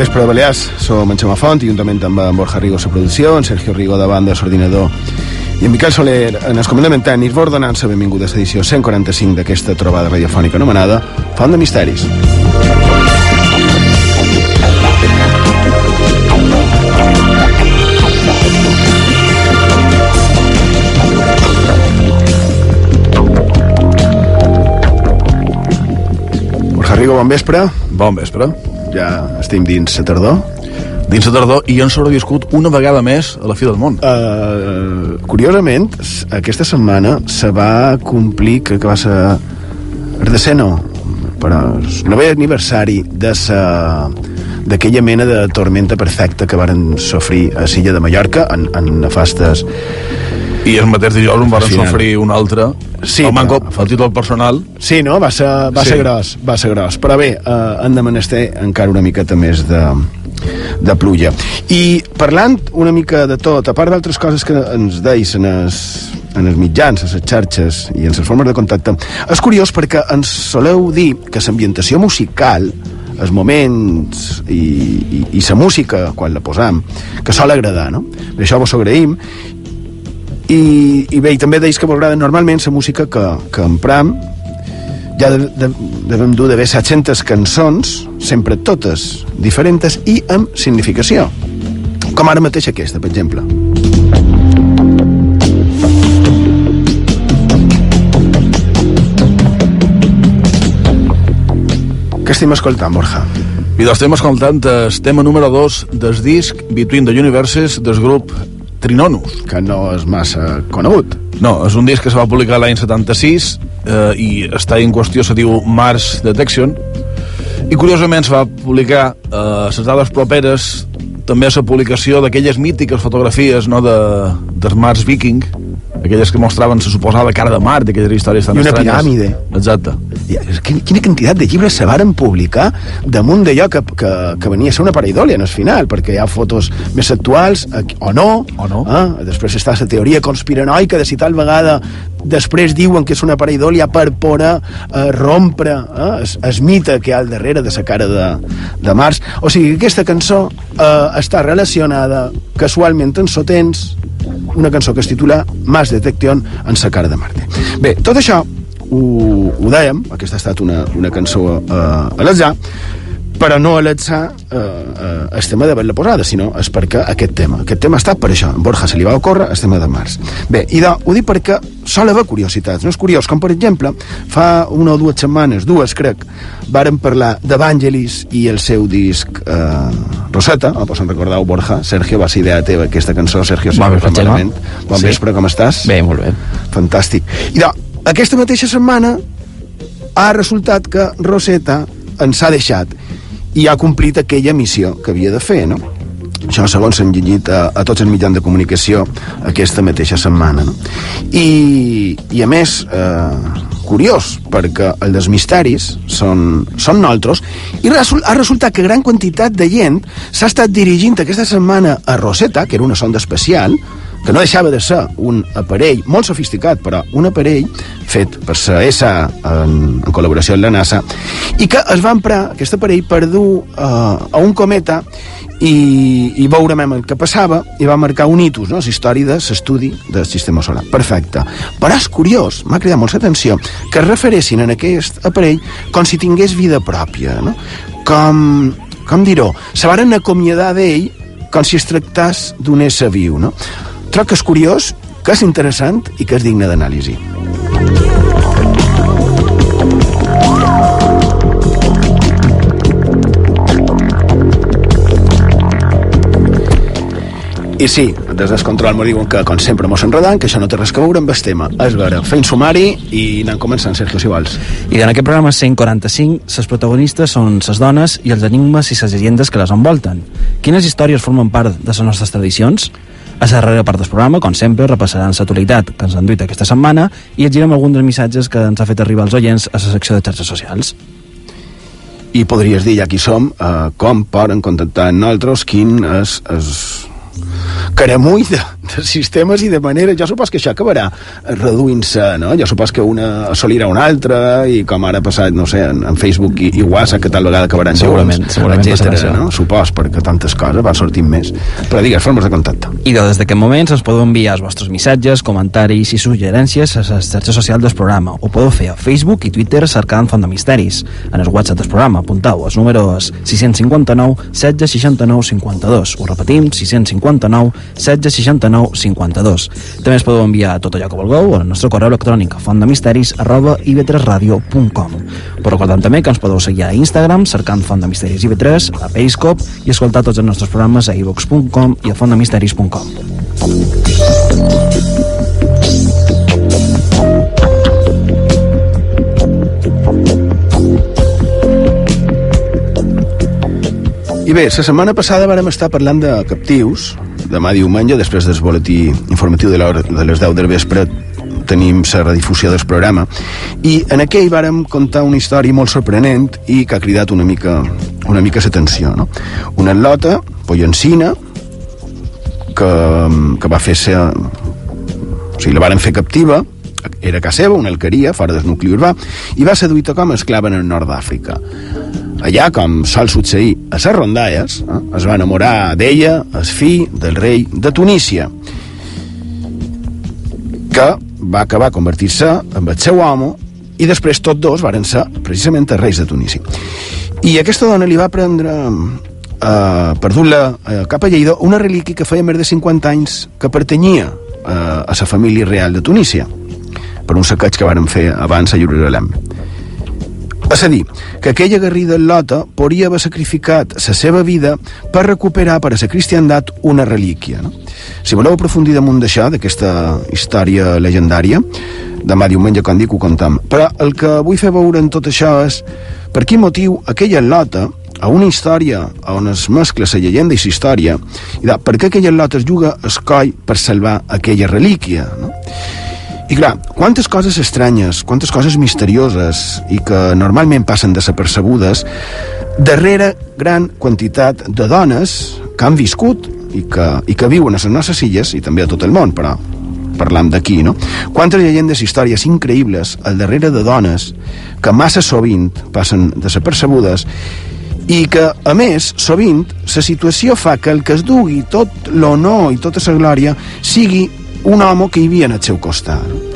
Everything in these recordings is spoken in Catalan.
Vespre, Balears. Som en Xema Font, juntament amb en Borja Rigo, la producció, en Sergio Rigo de banda, l'ordinador, i en Miquel Soler, en el comandament tècnic, vos donant la benvinguda a l'edició 145 d'aquesta trobada radiofònica anomenada Font de Misteris. Borja Rigo, bon vespre. Bon vespre. Ja estem dins la tardor. Dins la tardor, i han sobreviscut una vegada més a la fi del món. Uh, curiosament, aquesta setmana se va complir, crec que va ser el deceno, però el novè aniversari de sa d'aquella mena de tormenta perfecta que varen sofrir a Silla de Mallorca en, en nefastes I el mateix dijous en van Fascinant. sofrir un altre. Sí, el manco, però- el títol personal. Sí, no? Va ser, va Sí. ser gros, va ser gros. Però bé, eh, hem de menester encara una miqueta més de, de pluja. I parlant una mica de tot, a part d'altres coses que ens deis en els, en els mitjans, a les xarxes i en les formes de contacte, és curiós perquè ens soleu dir que l'ambientació musical els moments i, i, i la música, quan la posam, que sol agradar, no? Per això vos ho agraïm. I, i bé, i també deis que vos agrada normalment la música que, que empram ja de, de, devem dur d'haver 700 cançons, sempre totes diferents i amb significació. Com ara mateix aquesta, per exemple. Què estem escoltant, Borja? I doncs estem escoltant el tema número 2 del disc Between the Universes del grup Trinonus. Que no és massa conegut. No, és un disc que se va publicar l'any 76 eh, i està en qüestió, se diu Mars Detection i curiosament se va publicar eh, les dades properes també a la publicació d'aquelles mítiques fotografies no, de, dels Mars Viking aquelles que mostraven la suposada cara de Mart aquelles històries tan I una estranyes. piràmide. exacte quina, quina quantitat de llibres se varen publicar damunt d'allò que, que, que venia a ser una pareidòlia en el final, perquè hi ha fotos més actuals, o no, O no. Eh? després està la teoria conspiranoica de si tal vegada després diuen que és una pareidòlia per poder eh, rompre eh, es, es mite que hi ha al darrere de la cara de, de Mars. O sigui, que aquesta cançó eh, està relacionada casualment en sotens una cançó que es titula Mars Detection en sa cara de Marte. Bé, tot això ho, ho dèiem, aquesta ha estat una, una cançó eh, a l'atzar, però no a l'atzar eh, eh, el tema d'haver-la posada, sinó és perquè aquest tema, aquest tema estat per això, en Borja se li va ocórrer el tema de Mars. Bé, i de, ho dic perquè sol haver curiositats, no és curiós, com per exemple, fa una o dues setmanes, dues crec, varen parlar d'Evangelis i el seu disc eh, Rosetta, oh, pues en recordeu Borja, Sergio, va ser idea teva aquesta cançó, Sergio, si Bon vespre, malament. Bon Sí. vespre, com estàs? Bé, molt bé. Fantàstic. I de, aquesta mateixa setmana ha resultat que Rosetta ens ha deixat i ha complit aquella missió que havia de fer, no? Això segons s'han llegit a, a tots els mitjans de comunicació aquesta mateixa setmana, no? I, i a més, eh, curiós, perquè el dels misteris són, són nosaltres, i resul, ha resultat que gran quantitat de gent s'ha estat dirigint aquesta setmana a Rosetta, que era una sonda especial, que no deixava de ser un aparell molt sofisticat, però un aparell fet per la ESA en, en col·laboració amb la NASA, i que es va emprar aquest aparell per dur eh, a un cometa i, i veurem el que passava i va marcar un hitus, no?, la història de l'estudi del sistema solar. Perfecte. Però és curiós, m'ha cridat molt l'atenció, que es referessin en aquest aparell com si tingués vida pròpia, no? Com, com dir-ho, se varen acomiadar d'ell com si es tractàs d'un ésser viu, no? Troc que és curiós, que és interessant i que és digne d'anàlisi. I sí, des del control m'ho diuen que, com sempre, mos enredant, que això no té res a veure amb el tema. És vera, fent sumari i anant començant, Sergio, si vols. I en aquest programa 145, les protagonistes són les dones i els enigmes i les llegendes que les envolten. Quines històries formen part de les nostres tradicions? A la darrera part del programa, com sempre, repassaran l'actualitat que ens han duit aquesta setmana i llegirem alguns dels missatges que ens ha fet arribar els oients a la secció de xarxes socials. I podries dir, ja qui som, eh, com poden contactar amb nosaltres, quin és el caramull de, de sistemes i de manera... Jo supos que això acabarà reduint-se, no? Jo supos que una assolirà una altra i com ara ha passat, no sé, en, en Facebook i, i WhatsApp, que tal vegada acabaran segurament, junts, segurament etcètera, no? Supos, perquè tantes coses van sortint més. Però digues, formes de contacte. I des d'aquest moment ens podeu enviar els vostres missatges, comentaris i suggerències a les xarxes socials del programa. Ho podeu fer a Facebook i Twitter cercant Font de Misteris. En el WhatsApp del programa apuntau els números 659 16 69 52. Ho repetim, 659 16 69 52. També es podeu enviar tot allò que vulgueu al nostre correu electrònic fontdemisteris arroba ib3radio.com Però recordem també que ens podeu seguir a Instagram cercant Font de Misteris IB3, a Periscope i escoltar tots els nostres programes a ivox.com i a fontdemisteris.com. I bé, la setmana passada vàrem estar parlant de captius. Demà diumenge, després del boletí informatiu de, de les 10 del vespre, tenim la redifusió del programa. I en aquell vàrem contar una història molt sorprenent i que ha cridat una mica, una mica l'atenció. No? Una atlota, Pollancina, que, que va fer ser... O sigui, la varen fer captiva, era casa seva, una alqueria, fora del nucli urbà, i va seduir com a esclava en el nord d'Àfrica. Allà, com sol succeir a les rondalles, eh, es va enamorar d'ella, el fill del rei de Tunísia, que va acabar convertir-se en el seu home i després tots dos varen ser precisament els reis de Tunísia. I aquesta dona li va prendre eh, per dur-la eh, cap a Lleida una relíquia que feia més de 50 anys que pertanyia eh, a la família real de Tunísia per un saqueig que varen fer abans a Jerusalem. És a dir, que aquella guerrida Lota podria haver sacrificat la seva vida per recuperar per a la cristiandat una relíquia. No? Si voleu aprofundir damunt d'això, d'aquesta història legendària, demà diumenge, com dic, ho contam. Però el que vull fer veure en tot això és per quin motiu aquella Lota, a una història on es mescla la llegenda i la història, i de, per què aquella Lota es juga el coll per salvar aquella relíquia, no? I clar, quantes coses estranyes, quantes coses misterioses i que normalment passen desapercebudes darrere gran quantitat de dones que han viscut i que, i que viuen a les nostres illes i també a tot el món, però parlam d'aquí, no? Quantes llegendes i històries increïbles al darrere de dones que massa sovint passen desapercebudes i que, a més, sovint, la situació fa que el que es dugui tot l'honor i tota la glòria sigui un home que hi havia al seu costat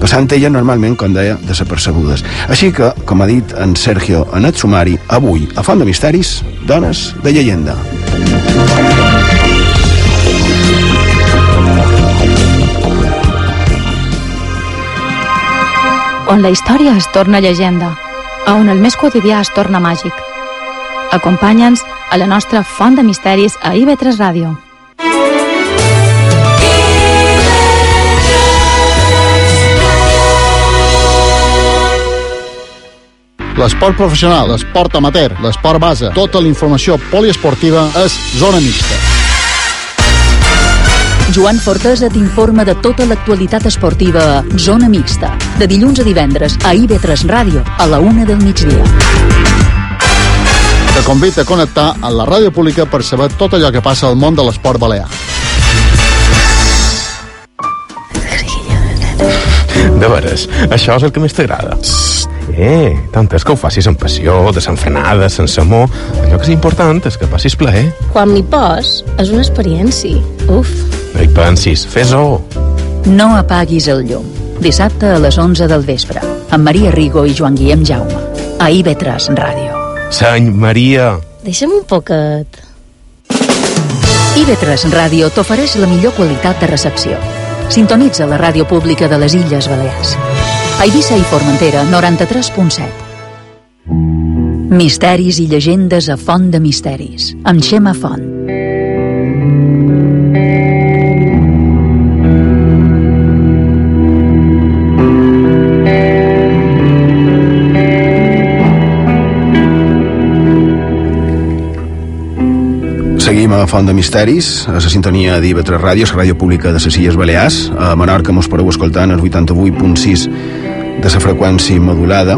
passant ella normalment, com deia, desapercebudes. Així que, com ha dit en Sergio en el sumari, avui, a Font de Misteris, dones de llegenda. On la història es torna llegenda, a on el més quotidià es torna màgic. Acompanya'ns a la nostra Font de Misteris a IB3 Ràdio. L'esport professional, l'esport amateur, l'esport base, tota la informació poliesportiva és Zona Mixta. Joan Fortesa t'informa de tota l'actualitat esportiva a Zona Mixta, de dilluns a divendres a IB3 Ràdio, a la una del migdia. Te convida a connectar a la ràdio pública per saber tot allò que passa al món de l'esport balear. De veres, això és el que més t'agrada. Eh, tant és que ho facis amb passió, desenfrenada, sense amor. Allò que és important és que passis plaer. Quan m'hi pos, és una experiència. Uf. No hi pensis, fes-ho. No apaguis el llum. Dissabte a les 11 del vespre, amb Maria Rigo i Joan Guillem Jaume. A IB3 Ràdio. Seny, Maria. Deixa'm un poquet. IB3 Ràdio t'ofereix la millor qualitat de recepció. Sintonitza la ràdio pública de les Illes Balears. Eivissa i Formentera, 93.7. Misteris i llegendes a Font de Misteris, amb Xema Font. Seguim a Font de Misteris, a la sintonia d'IV3 Ràdio, la ràdio pública de les Illes Balears. A Menorca mos podeu escoltar en el 88.6 de la freqüència modulada.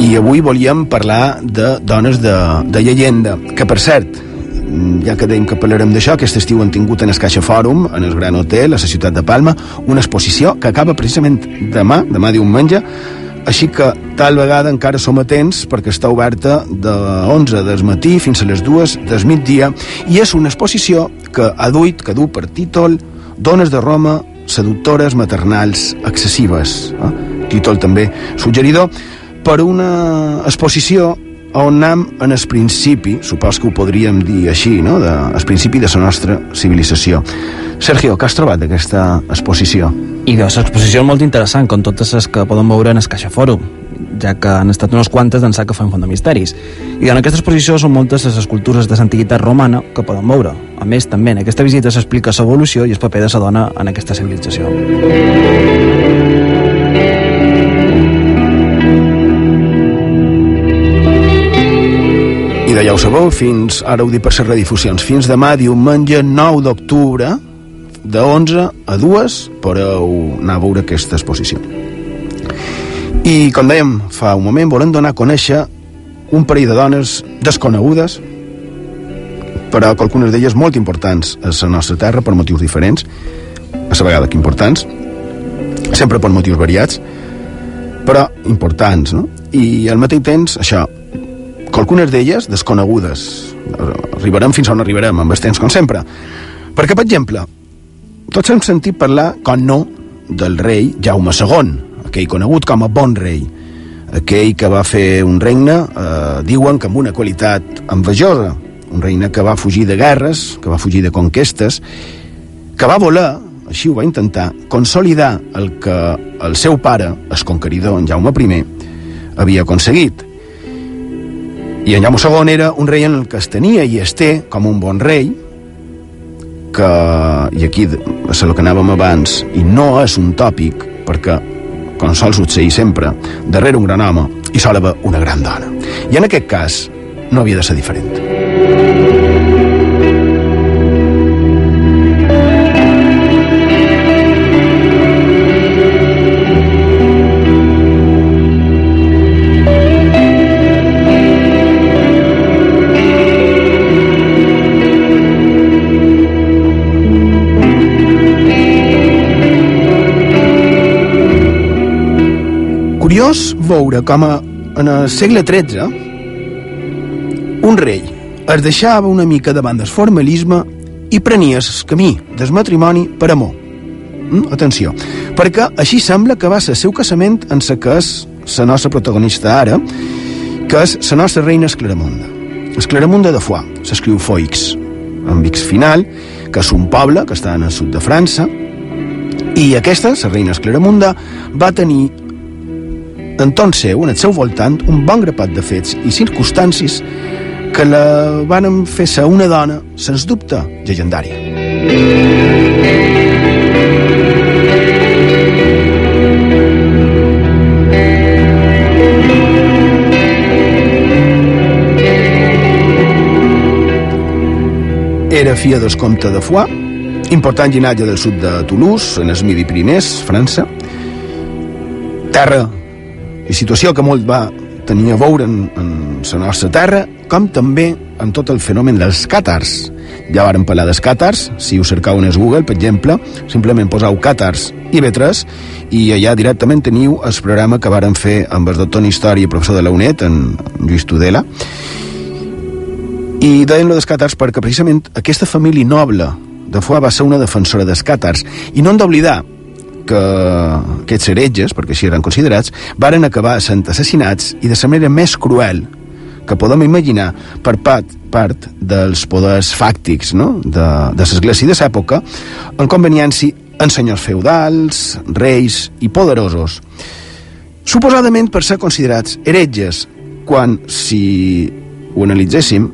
I avui volíem parlar de dones de, de llegenda, que per cert, ja que dèiem que parlarem d'això, aquest estiu han tingut en el Caixa Fòrum, en el Gran Hotel, a la ciutat de Palma, una exposició que acaba precisament demà, demà diumenge, així que tal vegada encara som atents perquè està oberta de 11 del matí fins a les 2 del migdia i és una exposició que ha duit, que du per títol Dones de Roma, seductores maternals excessives. Eh? Títol també suggeridor per una exposició on anem en el principi, supos que ho podríem dir així, no? de, el principi de la nostra civilització. Sergio, què has trobat d'aquesta exposició? I veus, l'exposició és molt interessant, com totes les que poden veure en el Caixa Fòrum, ja que han estat unes quantes d'ençà que fan Font de Misteris. I en aquesta exposició són moltes les escultures de l'antiguitat romana que poden veure. A més, també en aquesta visita s'explica l'evolució i el paper de la dona en aquesta civilització. I de ja ho sabeu, fins, ara ho dic per les redifusions, fins demà, diumenge 9 d'octubre, de 11 a 2, podeu anar a veure aquesta exposició. I, com dèiem fa un moment, volem donar a conèixer un parell de dones desconegudes, però algunes d'elles molt importants a la nostra terra per motius diferents, a la vegada que importants, sempre per motius variats, però importants, no? I al mateix temps, això, que algunes d'elles desconegudes. Arribarem fins on arribarem, amb el temps, com sempre. Perquè, per exemple, tots hem sentit parlar, com no, del rei Jaume II, aquell conegut com a bon rei, aquell que va fer un regne, eh, diuen que amb una qualitat envejosa, un regne que va fugir de guerres, que va fugir de conquestes, que va voler, així ho va intentar, consolidar el que el seu pare, el conqueridor, en Jaume I, havia aconseguit. I en Jaume II era un rei en el que es tenia i es té com un bon rei, que, i aquí és el que anàvem abans, i no és un tòpic, perquè, com sol succeir sempre, darrere un gran home hi sol una gran dona. I en aquest cas no havia de ser diferent. Curiós veure com a, en el segle XIII un rei es deixava una mica davant del formalisme i prenia el camí del matrimoni per amor. Mm? Atenció, perquè així sembla que va ser el seu casament en la que és la nostra protagonista ara, que és la nostra reina Esclaramunda. Esclaramunda de Foix, s'escriu Foix, amb X final, que és un poble que està en el sud de França, i aquesta, la reina Esclaramunda, va tenir entorn seu, en el seu voltant, un bon grapat de fets i circumstàncies que la van fer ser una dona, sens dubte, llegendària. Era filla del comte de Foix, important llinatge del sud de Toulouse, en el Midi Pirinès, França, terra i situació que molt va tenir a veure en, en la nostra terra, com també en tot el fenomen dels càtars. Ja varen parlar dels càtars, si us cercau en Google, per exemple, simplement posau càtars i B3 i allà directament teniu el programa que varen fer amb el doctor en Història i professor de la UNED, en Lluís Tudela, i deien lo dels càtars perquè precisament aquesta família noble de Foix va ser una defensora dels càtars i no hem d'oblidar que aquests heretges, perquè així eren considerats, varen acabar sent assassinats i de la manera més cruel que podem imaginar per part, part dels poders fàctics no? de, de l'església de l'època en conveniència en senyors feudals, reis i poderosos suposadament per ser considerats heretges quan, si ho analitzéssim,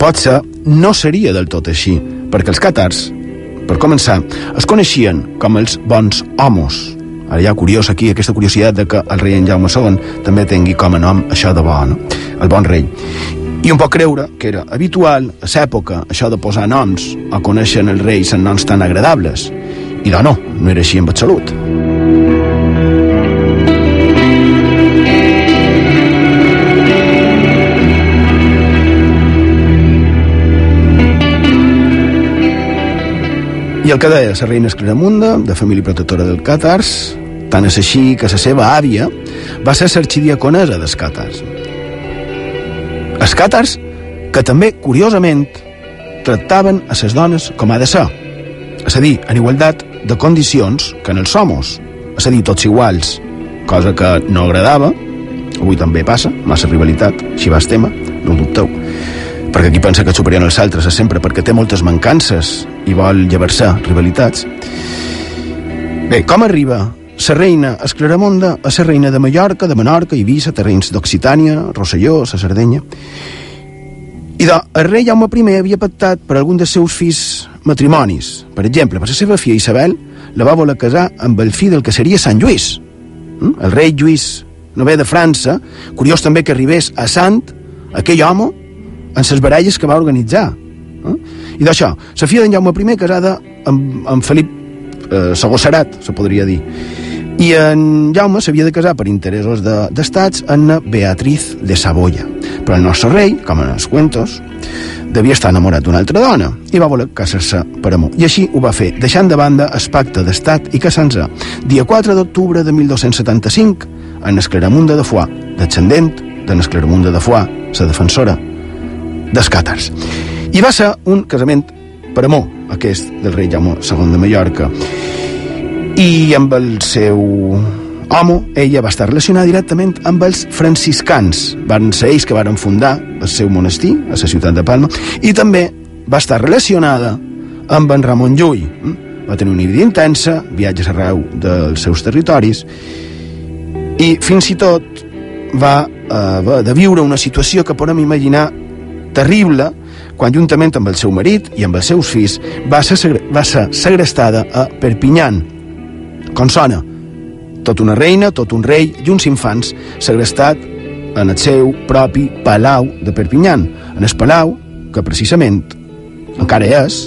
potser no seria del tot així, perquè els càtars, per començar, es coneixien com els bons homes. Ara hi ha curiós aquí aquesta curiositat de que el rei en Jaume II també tingui com a nom això de bo, no? el bon rei. I un pot creure que era habitual a l'època això de posar noms o conèixer els reis en noms tan agradables. I no, no, no era així en absolut. El que deia la reina Esclaramunda, de família protectora del Càtars, tant és així que la seva àvia va ser l'arxidiaconesa dels Càtars. Els Càtars, que també, curiosament, tractaven a les dones com ha de ser, és a dir, en igualtat de condicions que en els homos, és a dir, tots iguals, cosa que no agradava, avui també passa, massa rivalitat, així va el tema, no ho dubteu, perquè qui pensa que superior als altres és sempre perquè té moltes mancances i vol llevar-se rivalitats. Bé, com arriba la reina Esclaramonda a la reina de Mallorca, de Menorca, Eivissa, terrenys d'Occitània, Rosselló, la Sardenya... I de, el rei Jaume I havia pactat per algun dels seus fills matrimonis. Per exemple, per la seva filla Isabel la va voler casar amb el fill del que seria Sant Lluís. Mm? El rei Lluís Nové de França, curiós també que arribés a Sant, aquell home, en les baralles que va organitzar. Eh? I d'això, la filla d'en Jaume I casada amb, amb Felip eh, II Serat, se podria dir. I en Jaume s'havia de casar per interessos d'estats de, amb Beatriz de Saboya. Però el nostre rei, com en els cuentos, devia estar enamorat d'una altra dona i va voler casar-se per amor. I així ho va fer, deixant de banda el pacte d'estat i casant-se dia 4 d'octubre de 1275 en Esclaramunda de Foix, descendent de Esclaramunda de Foix, la defensora dels càtars. I va ser un casament per amor, aquest del rei Jaume II de Mallorca. I amb el seu home, ella va estar relacionada directament amb els franciscans. Van ser ells que varen fundar el seu monestir a la ciutat de Palma i també va estar relacionada amb en Ramon Llull. Va tenir una vida intensa, viatges arreu dels seus territoris i fins i tot va eh, haver de viure una situació que podem imaginar terrible quan juntament amb el seu marit i amb els seus fills va ser, va ser segrestada a Perpinyan. Com sona? Tot una reina, tot un rei i uns infants segrestat en el seu propi palau de Perpinyan, en el palau que precisament encara és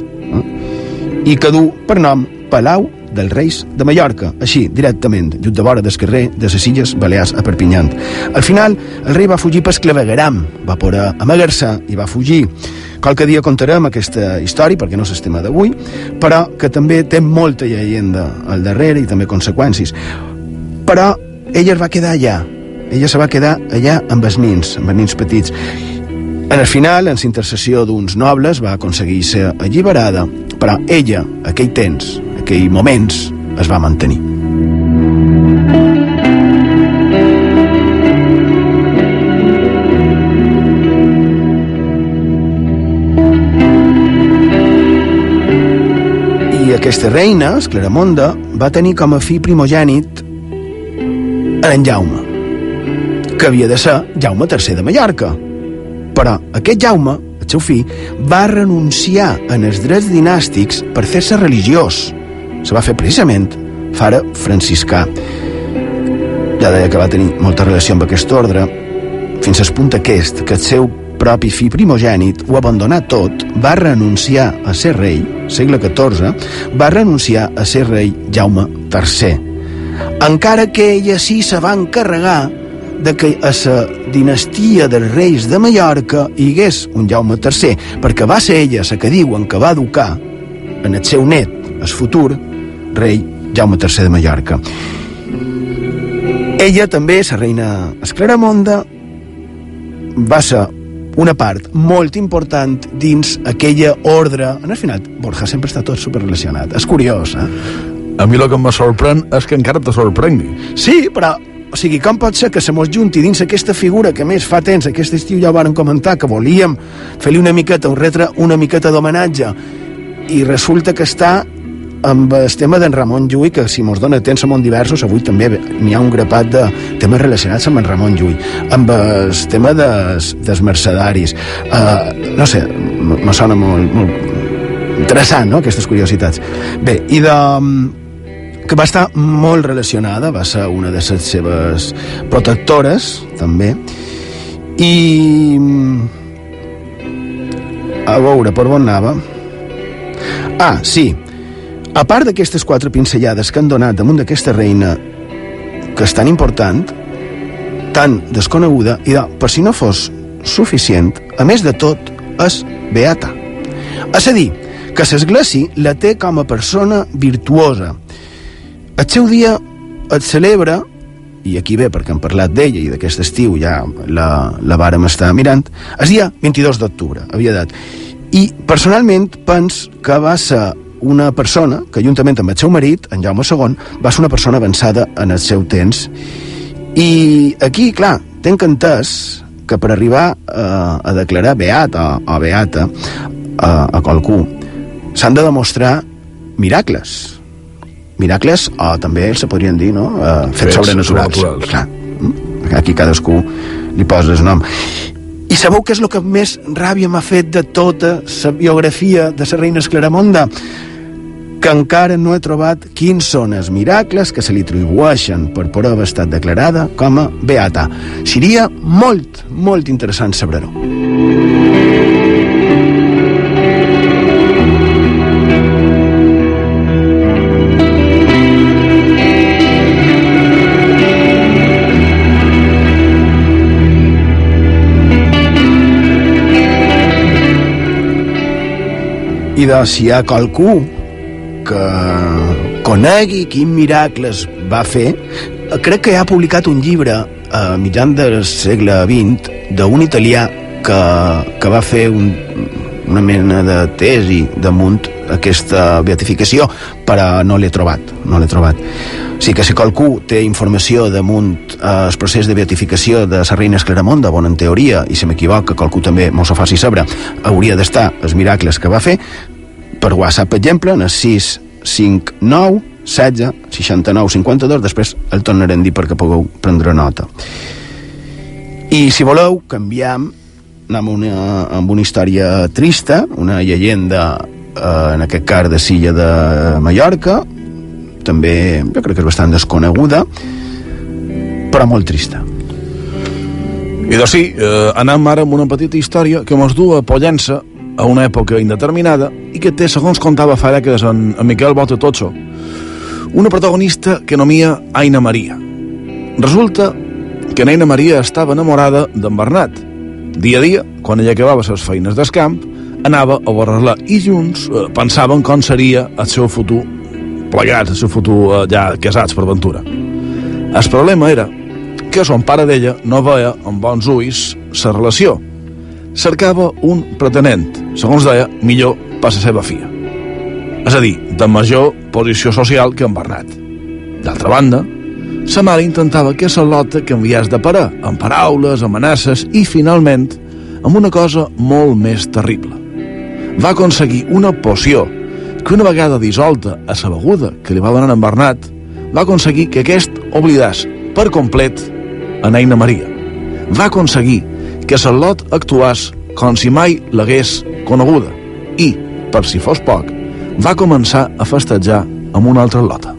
i que du per nom Palau dels Reis de Mallorca, així, directament, just de vora del carrer de les Illes Balears a Perpinyant. Al final, el rei va fugir per clavegueram, va poder amagar-se i va fugir. Qualque dia contarem aquesta història, perquè no és tema d'avui, però que també té molta llegenda al darrere i també conseqüències. Però ella es va quedar allà, ella se va quedar allà amb els nins, amb els nins petits. En el final, en la intercessió d'uns nobles, va aconseguir ser alliberada, però ella, aquell temps, aquells moments, es va mantenir. I aquesta reina, Esclaramonda, va tenir com a fill primogènit en Jaume, que havia de ser Jaume III de Mallorca. Però aquest Jaume, el seu fill, va renunciar en els drets dinàstics per fer-se religiós. Se va fer precisament fara franciscà. Ja deia que va tenir molta relació amb aquest ordre, fins al punt aquest que el seu propi fill primogènit ho abandonà tot, va renunciar a ser rei, segle XIV, va renunciar a ser rei Jaume III. Encara que ella sí se va encarregar de que a la dinastia dels reis de Mallorca hi hagués un Jaume III, perquè va ser ella la que diuen que va educar en el seu net, el futur rei Jaume III de Mallorca. Ella també, la reina Esclaramonda, va ser una part molt important dins aquella ordre. En el final, Borja sempre està tot superrelacionat. És curiós, eh? A mi el que me sorprèn és que encara te sorprengui. Sí, però o sigui, com pot ser que se mos junti dins aquesta figura que més fa temps, aquest estiu ja ho varen comentar, que volíem fer-li una miqueta, un retre, una miqueta d'homenatge, i resulta que està amb el tema d'en Ramon Llull, que si mos dona temps a món diversos, avui també n'hi ha un grapat de temes relacionats amb en Ramon Llull, amb el tema des, dels mercedaris. Uh, no sé, me sona molt, molt interessant, no?, aquestes curiositats. Bé, i de que va estar molt relacionada, va ser una de les seves protectores, també, i a veure, per on anava? Ah, sí, a part d'aquestes quatre pincellades que han donat damunt d'aquesta reina, que és tan important, tan desconeguda, i de, per si no fos suficient, a més de tot, és beata. És a dir, que l'església la té com a persona virtuosa. El seu dia et celebra, i aquí ve perquè hem parlat d'ella i d'aquest estiu ja la, la vàrem estar mirant, el dia 22 d'octubre, havia dat. I personalment pens que va ser una persona que, juntament amb el seu marit, en Jaume II, va ser una persona avançada en el seu temps. I aquí, clar, tenc entès que per arribar a, a declarar beat o, o beata a, a qualcú s'han de demostrar miracles miracles o també se podrien dir no? uh, fets Fets sobrenaturals sobrenaturals. Clar, mm? aquí cadascú li posa el nom i sabeu què és el que més ràbia m'ha fet de tota la biografia de la reina Esclaramonda? que encara no he trobat quins són els miracles que se li atribueixen per poder haver estat declarada com a beata. Seria molt, molt interessant saber-ho. De si hi ha qualcú que conegui quin miracles va fer, crec que ha publicat un llibre a mitjan del segle XX d'un italià que, que va fer un, una mena de tesi damunt aquesta beatificació, però no l'he trobat, no l'he trobat. O sigui que si qualcú té informació damunt eh, el procés de beatificació de la reina Esclaramonda, bon en teoria, i si m'equivoca, qualcú també mos ho faci saber, hauria d'estar els miracles que va fer, per WhatsApp, per exemple, en el 659 16 69 52, després el tornarem a dir perquè pugueu prendre nota. I si voleu, canviem anem una, amb una història trista, una llegenda, eh, en aquest cas de Silla de Mallorca, també jo crec que és bastant desconeguda, però molt trista. I doncs sí, eh, anem ara amb una petita història que mos du a Pollença a una època indeterminada i que té, segons contava fa dècades en, en Miquel Bota Totxo, una protagonista que nomia Aina Maria. Resulta que Aina Maria estava enamorada d'en Bernat. Dia a dia, quan ella acabava les feines d'escamp, anava a veure-la i junts eh, pensaven com seria el seu futur plegats, el seu futur eh, ja casats per ventura. El problema era que son pare d'ella no veia amb bons ulls la relació. Cercava un pretenent, segons deia, millor per la seva filla. És a dir, de major posició social que en Bernat. D'altra banda, sa mare intentava que la lota canviés de parar, amb paraules, amenaces i, finalment, amb una cosa molt més terrible. Va aconseguir una poció que una vegada dissolta a la beguda que li va donar en Bernat, va aconseguir que aquest oblidàs per complet a Neina Maria. Va aconseguir que Salot actuàs com si mai l'hagués coneguda i, per si fos poc, va començar a festejar amb una altra lota.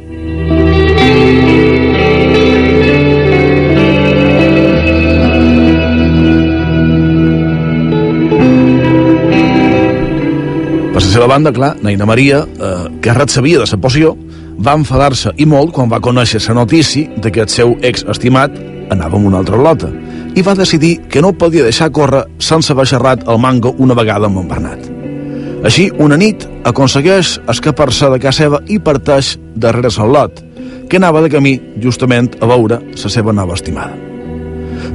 Per la seva banda, clar, Naina Maria, eh, que res sabia de la poció, va enfadar-se i molt quan va conèixer la notícia de que el seu ex-estimat anava amb una altra lota i va decidir que no podia deixar córrer sense haver xerrat el mango una vegada amb en Bernat. Així, una nit, aconsegueix escapar-se de casa seva i parteix darrere el lot, que anava de camí justament a veure la seva nova estimada.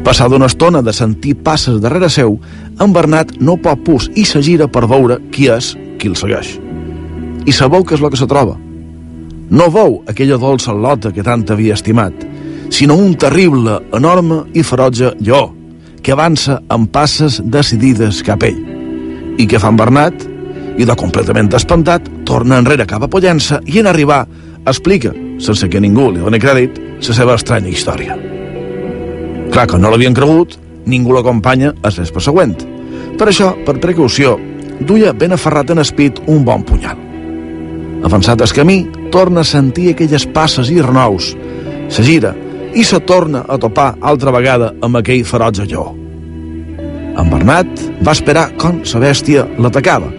Passada una estona de sentir passes darrere seu, en Bernat no pot pus i se gira per veure qui és qui el segueix. I sabeu què és el que se troba? No veu aquella dolça lota que tant havia estimat, sinó un terrible, enorme i ferotge lleó, que avança amb passes decidides cap ell. I que fa en Bernat, i de completament espantat, torna enrere cap a Pollença i en arribar explica, sense que ningú li doni crèdit, la seva estranya història. Clar que no l'havien cregut, ningú l'acompanya a l'espre següent. Per això, per precaució, duia ben aferrat en espit un bon punyal. Avançat el camí, torna a sentir aquelles passes i renous, se gira i se torna a topar altra vegada amb aquell ferotge lleó. En Bernat va esperar com la bèstia l'atacava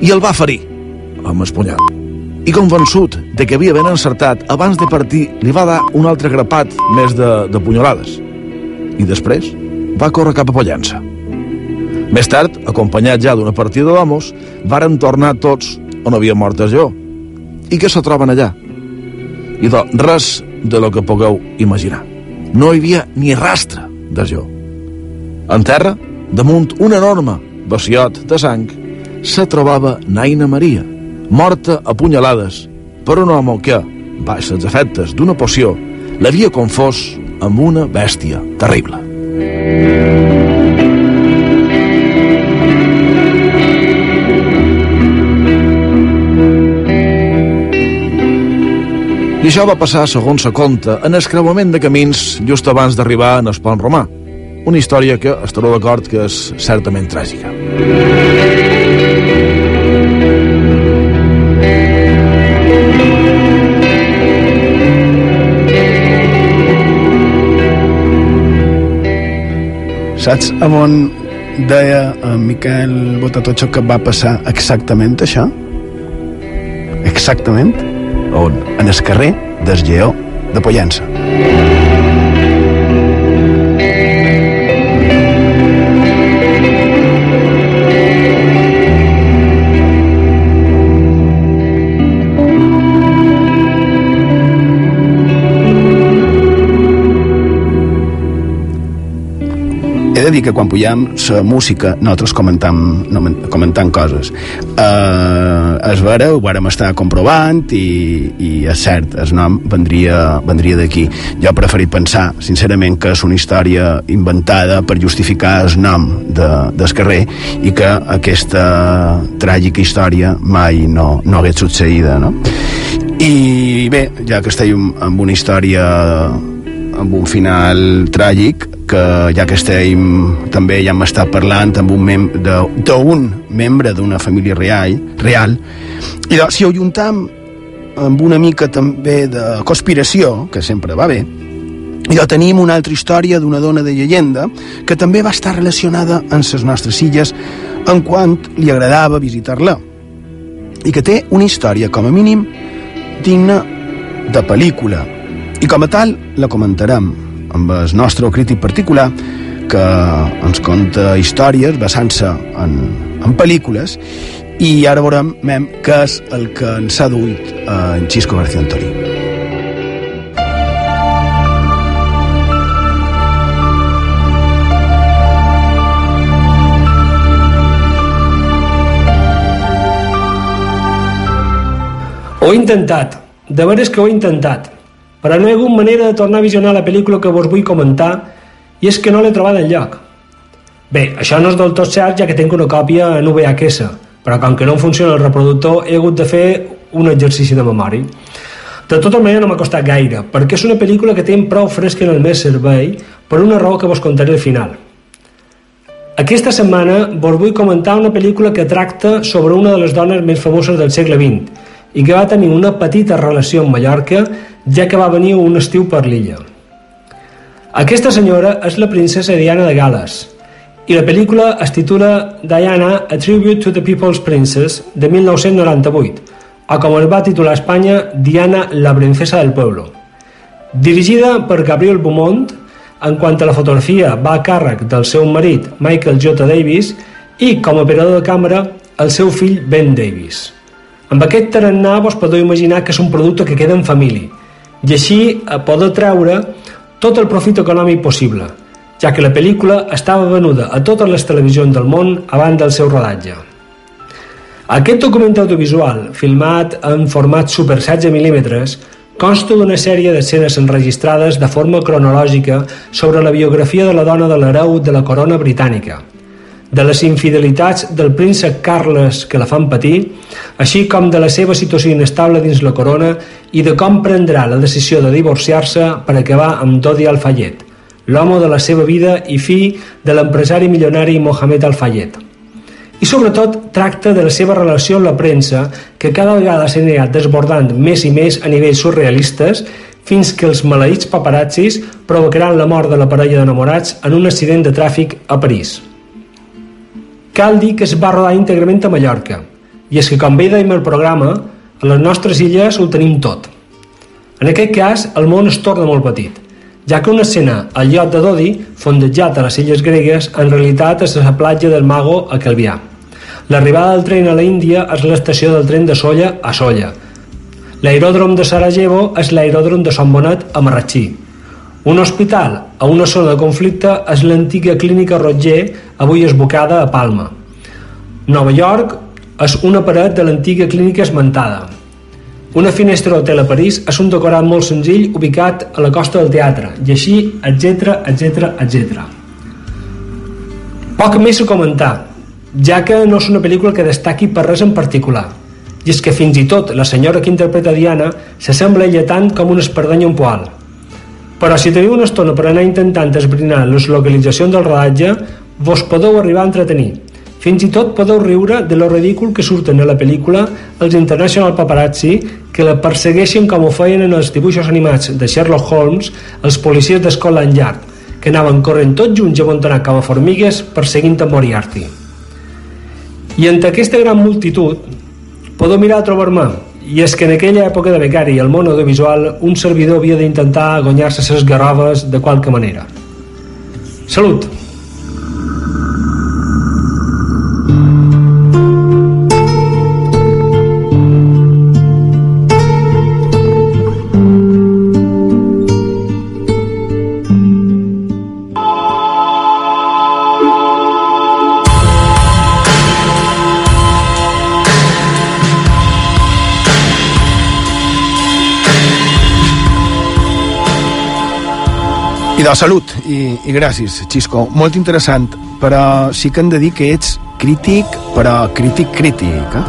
i el va ferir amb el punyal. I convençut de que havia ben encertat, abans de partir li va dar un altre grapat més de, de punyalades. I després va córrer cap a Pollença. Més tard, acompanyat ja d'una partida d'homes, varen tornar tots on havia mort el. I què se troben allà? I do, res de lo que pugueu imaginar. No hi havia ni rastre de jo. En terra, damunt un enorme vaciot de sang, se trobava Naina Maria, morta a punyalades per un home que, baix els efectes d'una poció, l'havia confós amb una bèstia terrible. I això va passar, segons se conta, en el creuament de camins just abans d'arribar en el pont romà. Una història que estareu d'acord que és certament tràgica. Saps a on deia en Miquel Botatotxo que va passar exactament això? Exactament? On? En el carrer del Lleó de Pollença. He de dir que quan pujam la música nosaltres comentam, no, comentant coses eh, és vera, ho vàrem estar comprovant i, i és cert, el nom vendria, vendria d'aquí jo he preferit pensar, sincerament que és una història inventada per justificar el nom de, del carrer i que aquesta tràgica història mai no, no hagués succeïda no? i bé, ja que estem amb una història amb un final tràgic que ja que estem també ja hem estat parlant amb un mem d'un membre d'una família real, real i doncs, si ho juntam amb una mica també de conspiració, que sempre va bé, i doncs tenim una altra història d'una dona de llegenda que també va estar relacionada amb les nostres illes en quant li agradava visitar-la i que té una història, com a mínim, digna de pel·lícula. I com a tal la comentarem amb el nostre crític particular que ens conta històries basant-se en, en pel·lícules i ara veurem mem, què és el que ens ha duit en Xisco García Antolí. Ho he intentat, de veres que ho he intentat, però no hi ha hagut manera de tornar a visionar la pel·lícula que vos vull comentar i és que no l'he trobat enlloc. Bé, això no és del tot cert ja que tinc una còpia en VHS, però com que no funciona el reproductor he hagut de fer un exercici de memòria. De tota manera no m'ha costat gaire, perquè és una pel·lícula que té prou fresca en el meu servei per una raó que vos contaré al final. Aquesta setmana vos vull comentar una pel·lícula que tracta sobre una de les dones més famoses del segle XX i que va tenir una petita relació amb Mallorca ja que va venir un estiu per l'illa. Aquesta senyora és la princesa Diana de Gales i la pel·lícula es titula Diana, A Tribute to the People's Princess de 1998 o com es va titular a Espanya Diana, la princesa del pueblo. Dirigida per Gabriel Beaumont, en quant a la fotografia va a càrrec del seu marit Michael J. Davis i com a operador de càmera el seu fill Ben Davis. Amb aquest tarannà vos podeu imaginar que és un producte que queda en família i així a poder treure tot el profit econòmic possible, ja que la pel·lícula estava venuda a totes les televisions del món abans del seu rodatge. Aquest document audiovisual, filmat en format Super 16 mm, consta d'una sèrie d'escenes enregistrades de forma cronològica sobre la biografia de la dona de l'hereu de la corona britànica – de les infidelitats del príncep Carles que la fan patir, així com de la seva situació inestable dins la corona i de com prendrà la decisió de divorciar-se per acabar amb Dodi Al-Fayed, l'home de la seva vida i fill de l'empresari milionari Mohamed Al-Fayed. I sobretot tracta de la seva relació amb la premsa que cada vegada s'ha anat desbordant més i més a nivells surrealistes fins que els maleïts paparazzis provocaran la mort de la parella d'enamorats en un accident de tràfic a París. Cal dir que es va rodar íntegrament a Mallorca, i és que, com bé dèiem al programa, a les nostres illes ho tenim tot. En aquest cas, el món es torna molt petit, ja que una escena al lloc de Dodi, fondejat a les illes gregues, en realitat és la platja del Mago a Calvià. L'arribada del tren a la Índia és l'estació del tren de Solla a Solla. L'aeròdrom de Sarajevo és l'aeròdrom de Sant Bonet a Marratxí. Un hospital a una zona de conflicte és l'antiga clínica Roger, avui esbocada a Palma. Nova York és una paret de l'antiga clínica esmentada. Una finestra d'hotel a París és un decorat molt senzill ubicat a la costa del teatre, i així, etc etc etc. Poc més a comentar, ja que no és una pel·lícula que destaqui per res en particular. I és que fins i tot la senyora que interpreta Diana s'assembla ella tant com una espardenya un poal. Però si teniu una estona per anar intentant esbrinar les localitzacions del rodatge, vos podeu arribar a entretenir. Fins i tot podeu riure de lo ridícul que surten a la pel·lícula els International Paparazzi que la persegueixen com ho feien en els dibuixos animats de Sherlock Holmes els policies de Scotland Yard, que anaven corrent tots junts i amuntanats com a formigues perseguint a Moriarty. I entre aquesta gran multitud podeu mirar a trobar-me i és que en aquella època de becari al món audiovisual un servidor havia d'intentar guanyar-se ses garroves de qualque manera. Salut! I de salut, i, i gràcies, Xisco. Molt interessant, però sí que hem de dir que ets crític, però crític crític, eh?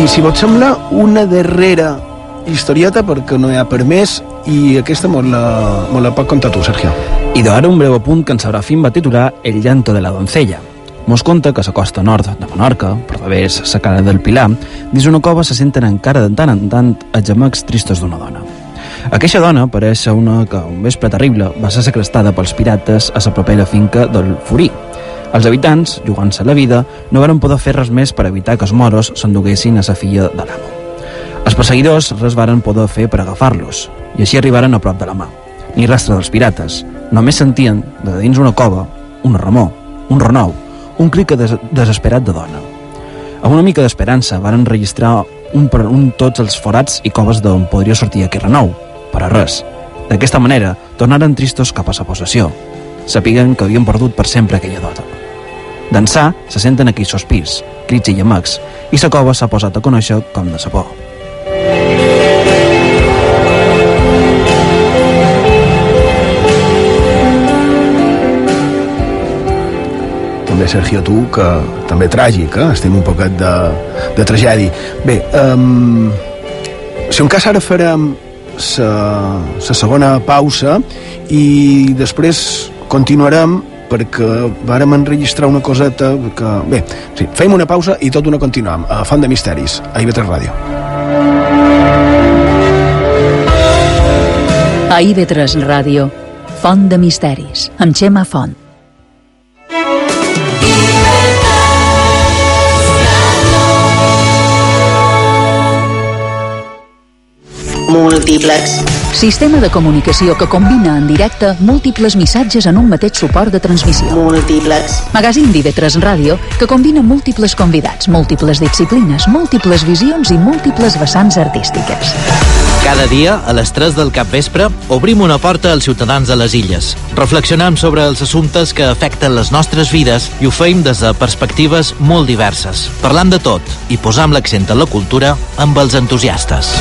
I si vos sembla, una darrera historieta, perquè no hi ha per més, i aquesta mos la, mos la pot contar tu, Sergio. I d'ara un breu apunt que en Sabrafín va titular El llanto de la doncella. Mos conta que a la costa nord de Menorca, per través la cara del Pilar, dins una cova se senten encara de tant en tant els gemecs tristos d'una dona. Aquesta dona pareix ser una que un vespre terrible va ser secrestada pels pirates a la propera finca del Furí. Els habitants, jugant-se la vida, no varen poder fer res més per evitar que els moros s'enduguessin a la filla de l'amo. Els perseguidors res varen poder fer per agafar-los, i així arribaren a prop de la mà. Ni rastre dels pirates, només sentien, de dins una cova, una remor, un renou, un crit des desesperat de dona. Amb una mica d'esperança van registrar un per un tots els forats i coves d'on podria sortir aquest renou, però res. D'aquesta manera, tornaren tristos cap a sa possessió. Sapiguen que havien perdut per sempre aquella dota. D'ençà, se senten aquells sospirs, crits i llamacs, i sa cova s'ha posat a conèixer com de sa por. També, Sergio, tu, que també tràgic, eh? estem un poquet de, de tragèdia. Bé, um, si un cas ara farem la segona pausa i després continuarem perquè vàrem enregistrar una coseta que... Bé, sí, fem una pausa i tot una continuem a Font de Misteris, a IB3 Ràdio. A IB3 Ràdio, Font de Misteris, amb Xema Font. Múltiplex. Sistema de comunicació que combina en directe múltiples missatges en un mateix suport de transmissió. Múltiplex. Magazín d'IV3 Ràdio que combina múltiples convidats, múltiples disciplines, múltiples visions i múltiples vessants artístiques. Cada dia, a les 3 del capvespre, obrim una porta als ciutadans de les illes. Reflexionem sobre els assumptes que afecten les nostres vides i ho feim des de perspectives molt diverses, parlant de tot i posam l'accent en la cultura amb els entusiastes.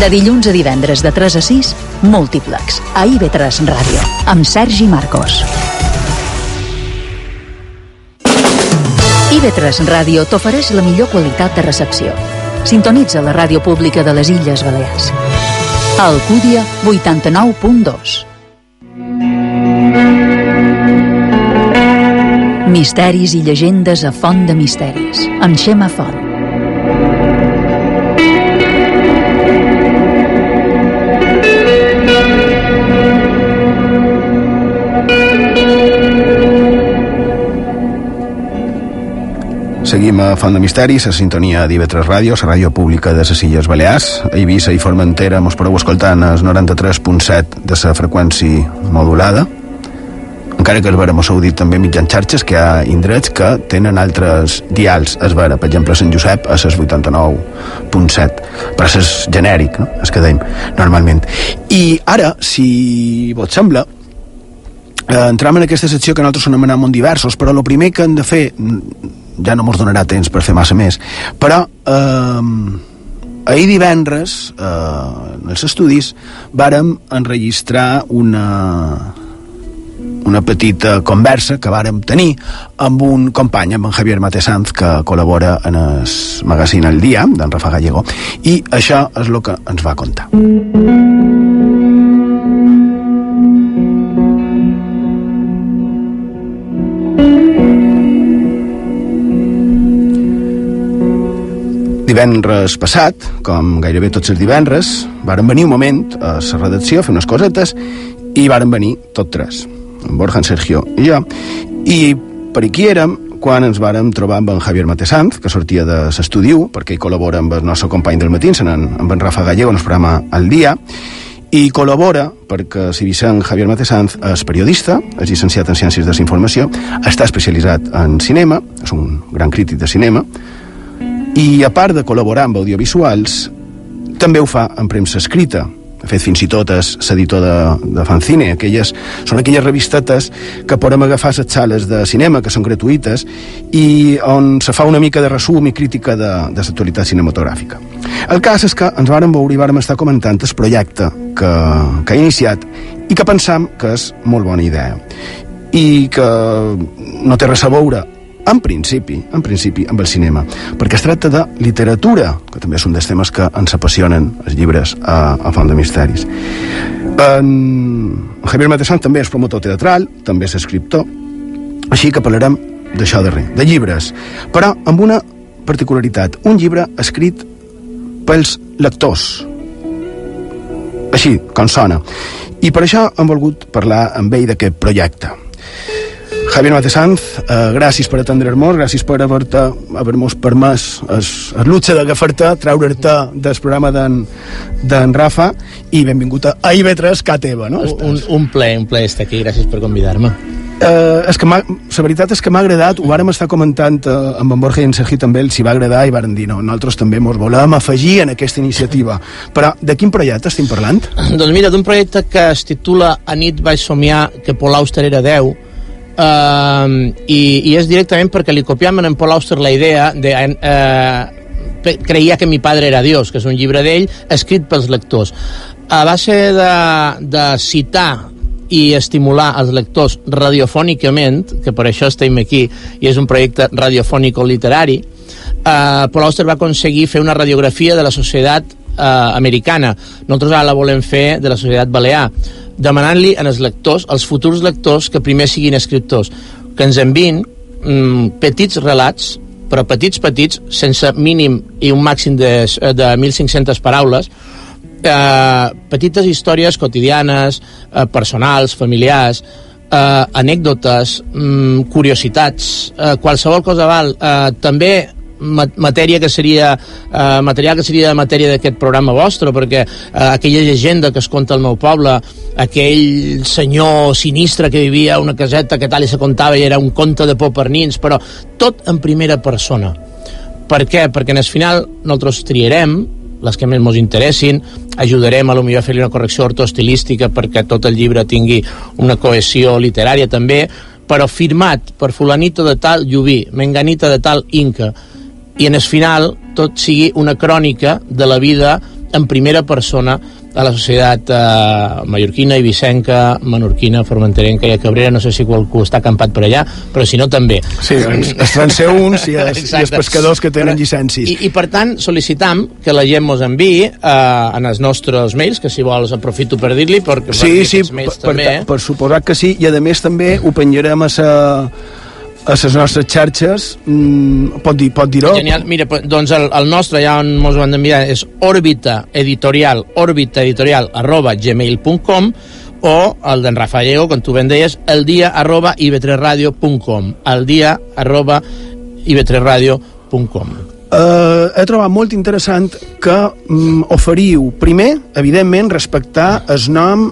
De dilluns a divendres de 3 a 6, Múltiplex, a IB3 Ràdio, amb Sergi Marcos. IB3 Ràdio t'ofereix la millor qualitat de recepció. Sintonitza la ràdio pública de les Illes Balears. Alcúdia, 89.2. Misteris i llegendes a Font de Misteris, amb Xema Font. Seguim a Font de Misteris, a sintonia d'IV3 Ràdio, la ràdio pública de les Illes Balears. A Eivissa i Formentera mos podeu escoltar en el 93.7 de la freqüència modulada. Encara que es vera mos heu dit també mitjan xarxes que hi ha indrets que tenen altres dials es vera, per exemple Sant Josep a les 89.7 però és genèric, no? es que deim normalment. I ara, si vos sembla eh, entram en aquesta secció que nosaltres anomenem molt diversos, però el primer que hem de fer ja no mos donarà temps per fer massa més però eh, ahir divendres eh, en els estudis vàrem enregistrar una una petita conversa que vàrem tenir amb un company, amb en Javier Matesanz, que col·labora en el magazine El Dia, d'en Rafa Gallego, i això és el que ens va contar. Divendres passat, com gairebé tots els divendres, varen venir un moment a la redacció a fer unes cosetes i varen venir tot tres, en Borja, en Sergio i jo, i per aquí érem quan ens vàrem trobar amb en Javier Matesanz, que sortia de l'estudi perquè hi col·labora amb el nostre company del matí, en, amb en Rafa Gallego, en el programa Al Dia, i col·labora perquè si Vicent Javier Matesanz és periodista, és llicenciat en Ciències de la Informació, està especialitzat en cinema, és un gran crític de cinema, i a part de col·laborar amb audiovisuals també ho fa en premsa escrita. De fet fins i tot és l'editor de, de Fanzine. Aquelles, són aquelles revistetes que podem agafar a les sales de cinema que són gratuïtes i on se fa una mica de resum i crítica de, de l'actualitat cinematogràfica el cas és que ens vàrem veure i vàrem estar comentant el projecte que, que ha iniciat i que pensam que és molt bona idea. I que no té res a veure en principi, en principi, amb el cinema, perquè es tracta de literatura, que també és un dels temes que ens apassionen els llibres a, a Font de Misteris. En Javier Matesan també és promotor teatral, també és escriptor, així que parlarem d'això darrer, de llibres, però amb una particularitat, un llibre escrit pels lectors, així, com sona. I per això hem volgut parlar amb ell d'aquest projecte. Javier Matesanz, eh, gràcies per atendre'ns, gràcies per haver-te haver-nos permès el, el luxe d'agafar-te, treure-te del programa d'en Rafa i benvingut a IB3 K teva, no? Un, un ple, un ple estar aquí, gràcies per convidar-me. Eh, és que la veritat és que m'ha agradat, ho vàrem estar comentant eh, amb en Borja i en Sergi també, els hi va agradar i varen dir, no, nosaltres també ens volem afegir en aquesta iniciativa. Però de quin projecte estem parlant? Doncs mira, d'un projecte que es titula A nit vaig somiar que Auster era 10, Uh, i, i és directament perquè li copiam en Paul Auster la idea de uh, creia que mi padre era Dios, que és un llibre d'ell escrit pels lectors. A base de, de citar i estimular els lectors radiofònicament, que per això estem aquí, i és un projecte radiofònico-literari, uh, Paul Auster va aconseguir fer una radiografia de la societat uh, americana. Nosaltres ara la volem fer de la societat balear demanant-li als lectors, als futurs lectors, que primer siguin escriptors, que ens envin mm, petits relats, però petits, petits, sense mínim i un màxim de, de 1.500 paraules, eh, petites històries quotidianes, eh, personals, familiars, eh, anècdotes, mm, curiositats, eh, qualsevol cosa val. Eh, també matèria que seria eh, material que seria de matèria d'aquest programa vostre perquè eh, aquella llegenda que es conta al meu poble aquell senyor sinistre que vivia a una caseta que tal i se contava i era un conte de por per nins però tot en primera persona per què? perquè en el final nosaltres triarem les que més ens interessin, ajudarem a lo millor a fer-li una correcció ortoestilística perquè tot el llibre tingui una cohesió literària també, però firmat per fulanito de tal Llubí, menganita de tal Inca, i en el final tot sigui una crònica de la vida en primera persona a la societat eh, mallorquina, ibicenca, menorquina, formenterenca i a Cabrera, no sé si qualcú està acampat per allà, però si no també. Sí, doncs, es transeüns i, els, i els pescadors que tenen llicències. I, I per tant sol·licitam que la gent mos enviï eh, en els nostres mails, que si vols aprofito per dir-li, perquè sí, sí, per, també, per, eh? per suposat que sí, i a més també ho penjarem a sa a les nostres xarxes mm, pot dir pot dir-ho? Genial, mira, doncs el, el nostre ja on ens ho han d'enviar és orbita editorial orbita editorial arroba gmail.com o el d'en Rafael, com tu ben deies, el dia arroba ib3radio.com el dia arroba ib3radio.com Uh, he trobat molt interessant que um, oferiu, primer, evidentment, respectar el nom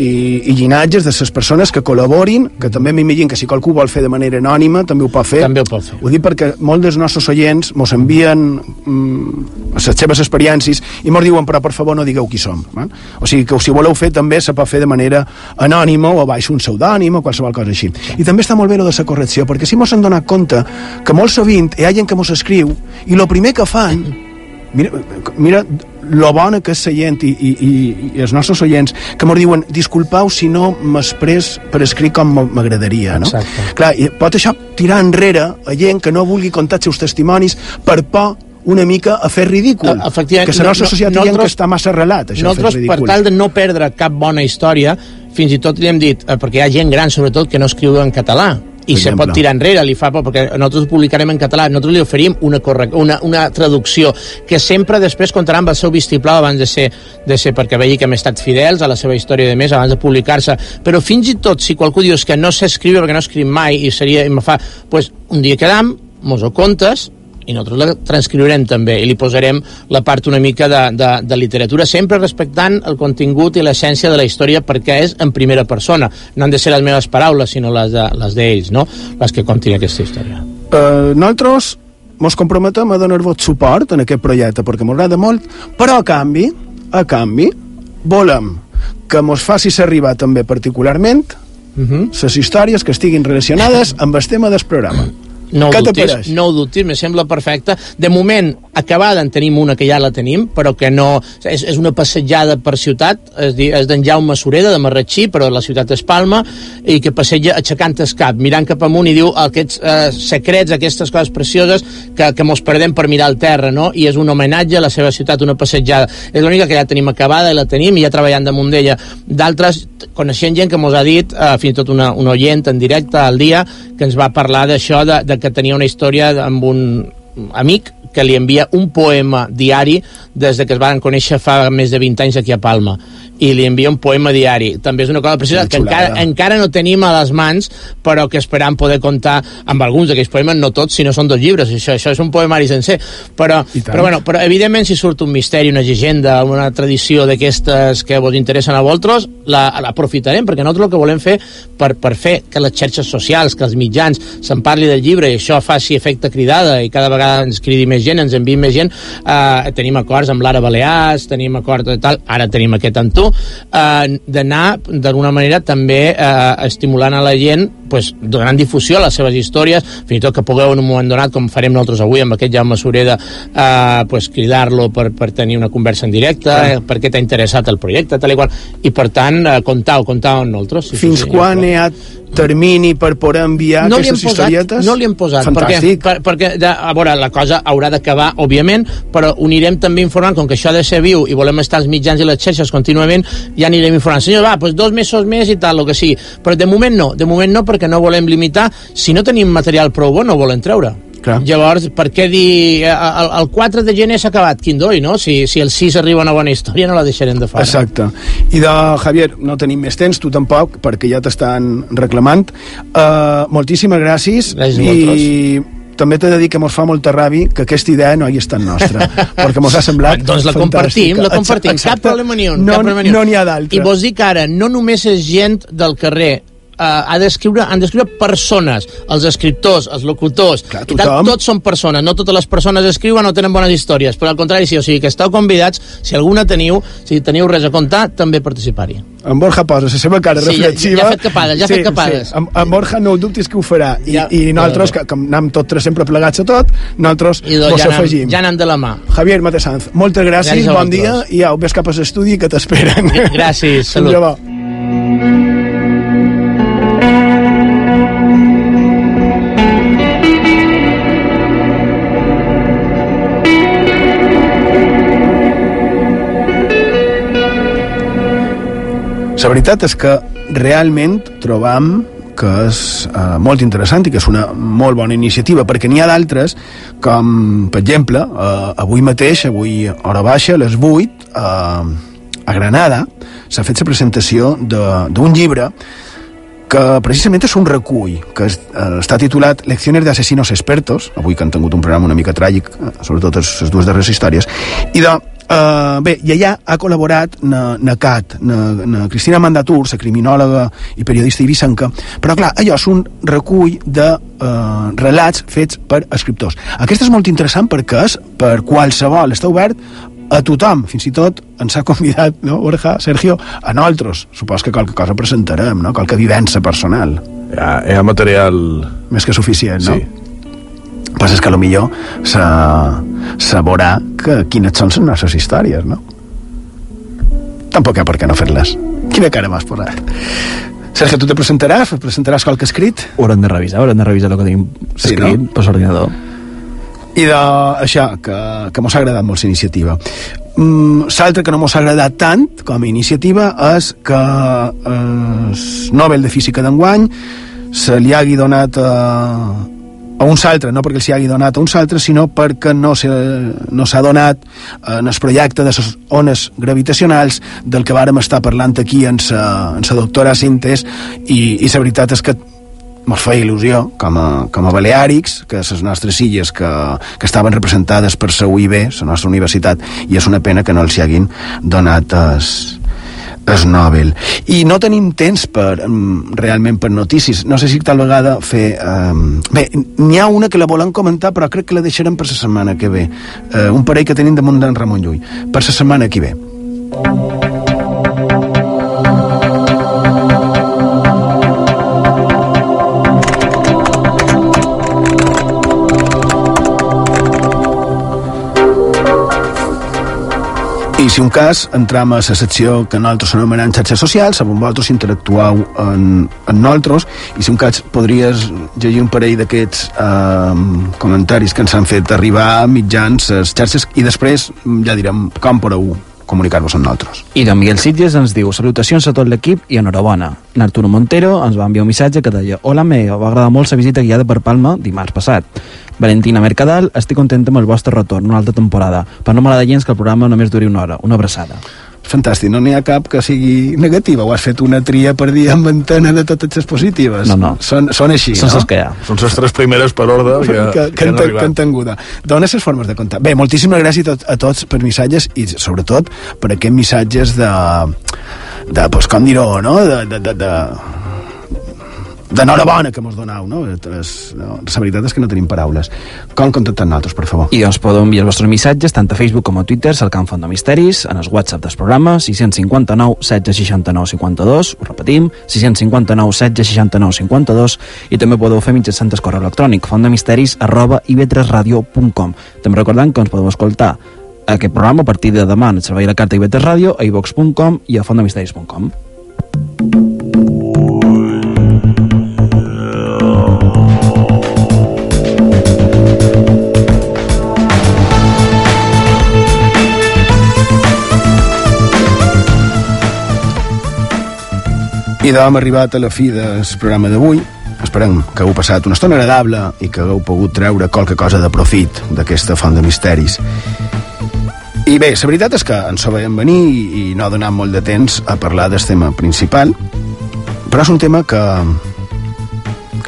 i, i llinatges de les persones que col·laborin, que també m'imagino que si qualcú vol fer de manera anònima també ho pot fer. També ho pot fer. Ho dic perquè molts dels nostres oients mos envien mm, les seves experiències i mos diuen, però per favor no digueu qui som. Eh? O sigui que si voleu fer també se pot fer de manera anònima o baix un pseudònim o qualsevol cosa així. I també està molt bé lo de la correcció, perquè si mos hem donat compte que molt sovint hi ha gent que mos escriu i el primer que fan mira, mira lo bona que és la gent i, i, i, i els nostres oients que ens diuen, disculpau si no m'express per escrit com m'agradaria no? Exacte. Clar, i pot això tirar enrere a gent que no vulgui contar els seus testimonis per por una mica a fer ridícul efectivament, que la nostra no- societat nosaltres- no, que està massa arrelat això, Nosaltres, per tal de no perdre cap bona història, fins i tot li hem dit, eh, perquè hi ha gent gran, sobretot, que no escriu en català, i se pot tirar enrere, li fa por, perquè nosaltres ho publicarem en català, nosaltres li oferim una, correc una, una traducció que sempre després comptarà amb el seu vistiplau abans de ser, de ser perquè vegi que hem estat fidels a la seva història de més abans de publicar-se, però fins i tot si qualcú diu "És que no sé escriure perquè no escric mai i seria, i me fa, pues, un dia quedam, mos ho contes i nosaltres la transcriurem també i li posarem la part una mica de, de, de literatura, sempre respectant el contingut i l'essència de la història perquè és en primera persona. No han de ser les meves paraules, sinó les de- les d'ells, no? les que contin aquesta història. uh, nosaltres mos comprometem a donar-vos suport en aquest projecte perquè m'agrada molt, però a canvi a canvi volem que mos facis arribar també particularment Uh -huh. les històries que estiguin relacionades amb el tema del programa No ho Què dubtis, no ho dubtis, me sembla perfecte. De moment, acabada en tenim una que ja la tenim, però que no... És, és una passejada per ciutat, és, dir, és d'en Jaume Sureda, de Marratxí, però la ciutat és Palma, i que passeja aixecant el cap, mirant cap amunt i diu aquests eh, secrets, aquestes coses precioses que, que mos perdem per mirar al terra, no? I és un homenatge a la seva ciutat, una passejada. És l'única que ja tenim acabada i la tenim i ja treballant damunt d'ella. D'altres, coneixent gent que mos ha dit, eh, fins i tot una, un oient en directe al dia, que ens va parlar d'això, de, de que tenia una història amb un amic que li envia un poema diari des de que es van conèixer fa més de 20 anys aquí a Palma. I li envia un poema diari. També és una cosa preciosa que encara, encara no tenim a les mans, però que esperam poder comptar amb alguns d'aquells poemes, no tots, sinó són dos llibres, això, això és un poemari sencer. Però, però, bueno, però evidentment si surt un misteri, una llegenda, una tradició d'aquestes que vos interessen a vosaltres, la- l'aprofitarem, perquè nosaltres el que volem fer per, per fer que les xarxes socials, que els mitjans se'n parli del llibre i això faci efecte cridada i cada vegada ens cridi més gent, ens enviï més gent, eh, tenim acords amb l'Ara Balears, tenim acords de tal, ara tenim aquest amb tu, eh, d'anar d'alguna manera també eh, estimulant a la gent pues, donant difusió a les seves històries fins i tot que pugueu en un moment donat com farem nosaltres avui amb aquest Jaume Sureda eh, pues, cridar-lo per, per tenir una conversa en directe eh, per què t'ha interessat el projecte tal i qual. I per tant eh, comptau, comptau amb nosaltres sí, fins sí, sí, quan ha termini per poder enviar no aquestes posat, historietes no li hem posat fantàstic. perquè, per, perquè de, a veure, la cosa haurà d'acabar òbviament, però ho anirem també informant com que això ha de ser viu i volem estar als mitjans i les xarxes contínuament, ja anirem informant. Senyor, va, doncs dos mesos més i tal, el que sigui. Però de moment no, de moment no perquè no volem limitar. Si no tenim material prou bo no ho volem treure Clar. Llavors, per què dir eh, el, el 4 de gener s'ha acabat? Quin doi, no? Si, si el 6 arriba una bona història no la deixarem de fora. Exacte. I de Javier, no tenim més temps, tu tampoc, perquè ja t'estan reclamant. Uh, moltíssimes gràcies. Gràcies a I també t'he de dir que mos fa molta ràbia que aquesta idea no hi és tan nostra, perquè mos ha semblat doncs la compartim, fantàstica. la compartim, Exacte. cap problema ni un. No, un. no n'hi ha d'altre. I vos dic ara, no només és gent del carrer, ha d'escriure, han d'escriure persones, els escriptors, els locutors, Clar, i tothom. tots són persones, no totes les persones escriuen o tenen bones històries, però al contrari, sí, o sigui que esteu convidats, si alguna teniu, si teniu res a contar, també participar-hi. En Borja posa la seva cara Sí, ja- reflexiva. ja ha fet capades, ja ha fet capades. Sí. En, en Borja no ho dubtis que ho farà. I, Ja. i nosaltres, que, que anem tots tres sempre plegats a tot, nosaltres I doncs ja anem, afegim. ja anem de la mà. Javier Matesanz, moltes gràcies, Gràcies bon dia i au, ves cap a l'estudi que t'esperen. Gràcies, salut. Adéu, bo. La veritat és que realment trobam que és eh, molt interessant i que és una molt bona iniciativa, perquè n'hi ha d'altres, com, per exemple, eh, avui mateix, avui hora baixa, a les 8, eh, a Granada, s'ha fet la presentació d'un llibre que precisament és un recull que es, eh, està titulat Lecciones de asesinos expertos, avui que han tingut un programa una mica tràgic, eh, sobretot les dues darreres històries, i de Uh, bé, i allà ha col·laborat na, na CAT, na, na Cristina Mandatur, la criminòloga i periodista ibicenca, però clar, allò és un recull de uh, relats fets per escriptors. Aquest és molt interessant perquè és per qualsevol, està obert a tothom, fins i tot ens ha convidat, no, Borja, Sergio, a nosaltres. Supos que qualque cosa presentarem, no? qualque vivència personal. Hi ha, hi ha material... Més que suficient, no? Sí. Pues és que millor se, veurà que quines són les nostres històries, no? Tampoc hi ha per què no fer-les. Quina cara m'has posat? Sergio, tu te presentaràs? Presentaràs qualque escrit? Ho haurem de revisar, haurem de revisar el que tenim Sí, escrit no? per l'ordinador. I de això, que, que mos ha agradat molt la iniciativa. Mm, L'altre que no mos ha agradat tant com a iniciativa és que eh, el Nobel de Física d'enguany se li hagi donat a, a uns altres, no perquè els hagi donat a uns altres, sinó perquè no s'ha no donat en el projecte de les ones gravitacionals del que vàrem estar parlant aquí en sa, en sa doctora Sintes i, i la veritat és que mos feia il·lusió com a, com a Baleàrics que les nostres illes que, que estaven representades per la UIB, la nostra universitat i és una pena que no els hi hagin donat es, es Nobel i no tenim temps per um, realment per notícies, no sé si tal vegada fer um, bé, n'hi ha una que la volen comentar però crec que la deixarem per la setmana que ve. Uh, un parell que tenim damunt d'en Ramon Llull. Per la setmana que ve si un cas, entram a la secció que nosaltres anomenem xarxes socials, amb vosaltres interactueu en, en nosaltres, i si un cas podries llegir un parell d'aquests eh, comentaris que ens han fet arribar mitjans les xarxes, i després ja direm com podeu comunicar-vos amb nosaltres. I don Miguel Sitges ens diu salutacions a tot l'equip i enhorabona. N'Arturo Montero ens va enviar un missatge que deia Hola, me va agradar molt la visita guiada per Palma dimarts passat. Valentina Mercadal, estic contenta amb el vostre retorn una altra temporada, però no m'agrada gens que el programa només duri una hora. Una abraçada. Fantàstic, no n'hi ha cap que sigui negativa, o has fet una tria per dir en antena de totes les positives. No, no. Són, són així, Són no? que hi ha. Són les tres primeres per ordre que, que, que, que han han, que han tingut. Dones les formes de comptar. Bé, moltíssimes gràcies a, tot, a tots per missatges i sobretot per aquests missatges de, de pues, com dir-ho, no? De, de, de, de, d'enhorabona que mos donau, no? És, no? La veritat és que no tenim paraules. Com contactar nosaltres, per favor? I doncs podeu enviar els vostres missatges tant a Facebook com a Twitter, cercant Font de Misteris, en el WhatsApp del programa 659 16 69 52, ho repetim, 659 16 69 52, i també podeu fer mitjançant el correu electrònic fondemisteris arroba ib3radio.com. També recordant que ens podeu escoltar aquest programa a partir de demà en el servei de la carta IB3 Ràdio, a ivox.com i a fondemisteris.com. I d'hom arribat a la fi del programa d'avui. Esperem que heu passat una estona agradable i que hagueu pogut treure qualque cosa de profit d'aquesta font de misteris. I bé, la veritat és que ens ho veiem venir i no ha donat molt de temps a parlar del tema principal, però és un tema que,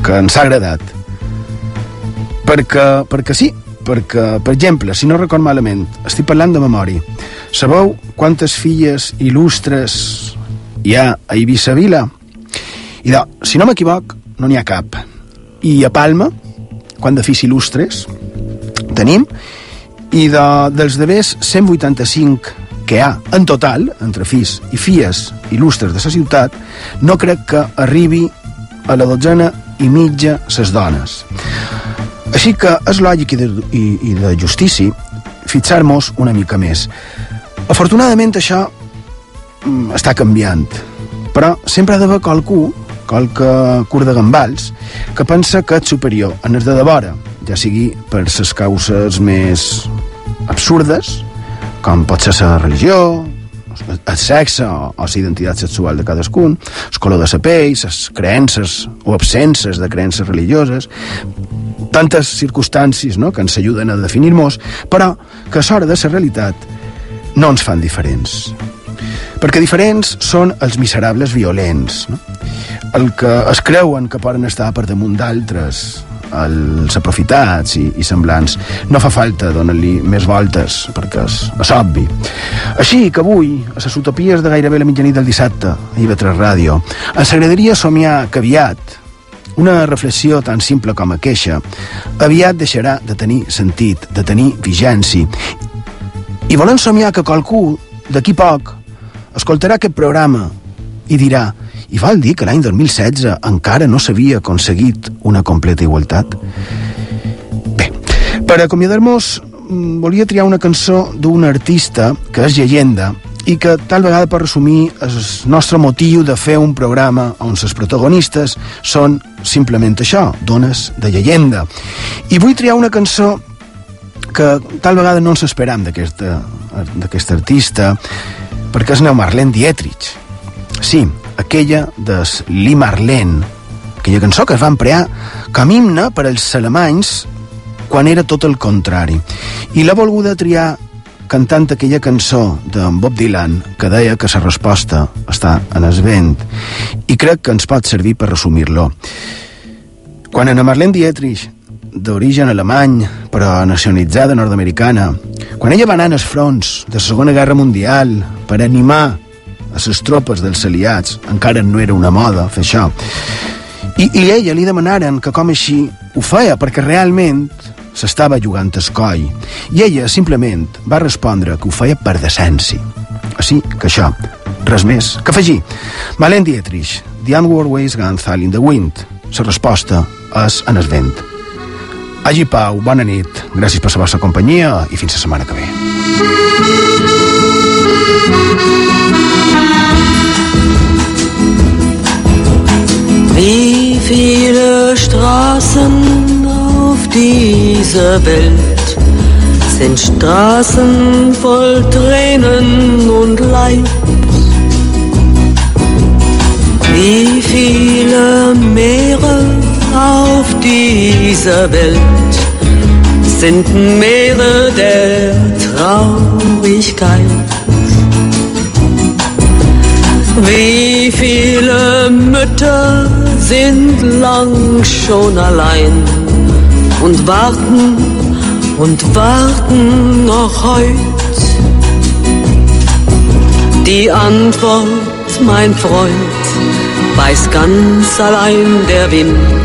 que ens ha agradat. Perquè, perquè sí, perquè, per exemple, si no record malament, estic parlant de memòria. Sabeu quantes filles il·lustres hi ha a Eivissa Vila? I de, si no m'equivoc, no n'hi ha cap. I a Palma, quant de fills il·lustres tenim, i de, dels devers 185 que hi ha en total, entre fills i filles il·lustres de la ciutat, no crec que arribi a la dotzena i mitja ses dones. Així que és lògic i de, i, i de justícia fixar-nos una mica més. Afortunadament això està canviant, però sempre ha d'haver qualcú, qualque curt de gambals, que pensa que és superior en el de devora, ja sigui per les causes més absurdes, com pot ser la religió, el sexe o, o la identitat sexual de cadascun, el color de la pell, les creences o absences de creences religioses, tantes circumstàncies no?, que ens ajuden a definir-nos, però que a l'hora de la realitat no ens fan diferents. Perquè diferents són els miserables violents, no? el que es creuen que poden estar per damunt d'altres, els aprofitats i, i semblants. No fa falta donar-li més voltes, perquè és, és obvi. Així que avui, a les utopies de gairebé la mitjanit del dissabte, a IB3 Ràdio, ens agradaria somiar que aviat, una reflexió tan simple com aquesta aviat deixarà de tenir sentit, de tenir vigència. I volem somiar que qualcú, d'aquí poc, escoltarà aquest programa i dirà i vol dir que l'any 2016 encara no s'havia aconseguit una completa igualtat? Bé, per acomiadar-nos mm, volia triar una cançó d'un artista que és llegenda i que tal vegada per resumir el nostre motiu de fer un programa on els protagonistes són simplement això, dones de llegenda. I vull triar una cançó que tal vegada no ens esperam d'aquest artista perquè és Neu Marlene Dietrich. Sí, aquella de Lee Marlene, aquella cançó que es va emplear com himne per als alemanys quan era tot el contrari. I l'ha volguda triar cantant aquella cançó de Bob Dylan que deia que la resposta està en el vent i crec que ens pot servir per resumir-lo. Quan Anna Marlene Dietrich, d'origen alemany però nacionalitzada nord-americana, quan ella va anar als fronts de la Segona Guerra Mundial per animar a les tropes dels aliats, encara no era una moda fer això, i, i ella li demanaren que com així ho feia perquè realment s'estava jugant el coll. I ella simplement va respondre que ho feia per decència. Així que això, res més que afegir. Malen Dietrich, The Onward Ways Gunthal in the Wind. La resposta és en el vent. Hagi pau, bona nit, gràcies per la vostra companyia i fins la setmana que ve. Wie viele Straßen auf dieser Welt sind Straßen voll Tränen und Leid. Wie viele Meere auf dieser Welt sind Meere der Traurigkeit. Wie viele Mütter sind lang schon allein und warten und warten noch heut. Die Antwort, mein Freund, weiß ganz allein der Wind.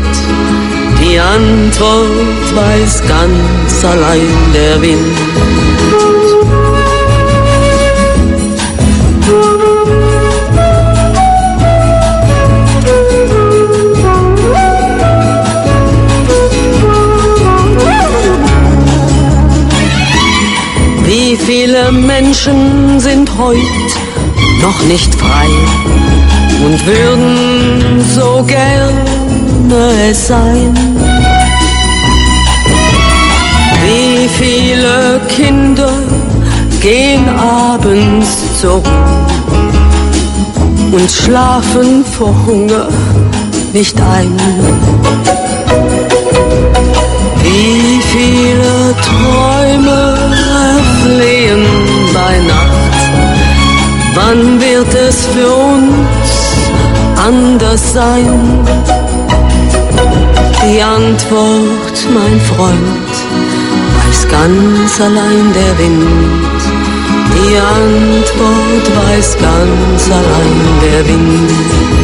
Antwort weiß ganz allein der Wind. Wie viele Menschen sind heute noch nicht frei und würden so gerne es sein. Wie viele Kinder gehen abends zur Ruhe und schlafen vor Hunger nicht ein. Wie viele Träume flehen bei Nacht. Wann wird es für uns anders sein? Die Antwort, mein Freund, ganz allein der Wind. Die Antwort weiß ganz allein der Wind.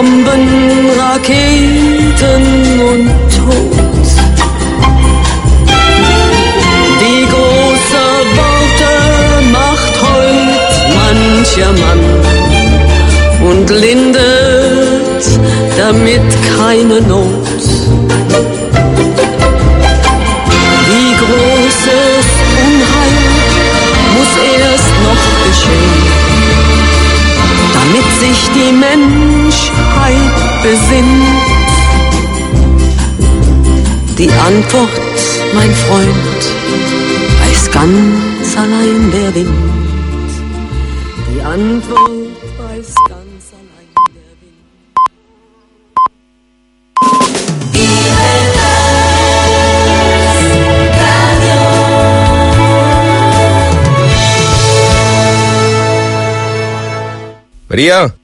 Bomben, Raketen und Tod. Wie große Worte macht heut mancher Mann und lindert damit keine Not. Wie großes Unheil muss erst noch geschehen, damit sich die Menschheit besinnt. Die Antwort, mein Freund, weiß ganz allein der Wind. Die Antwort weiß ganz allein der Wind. Maria,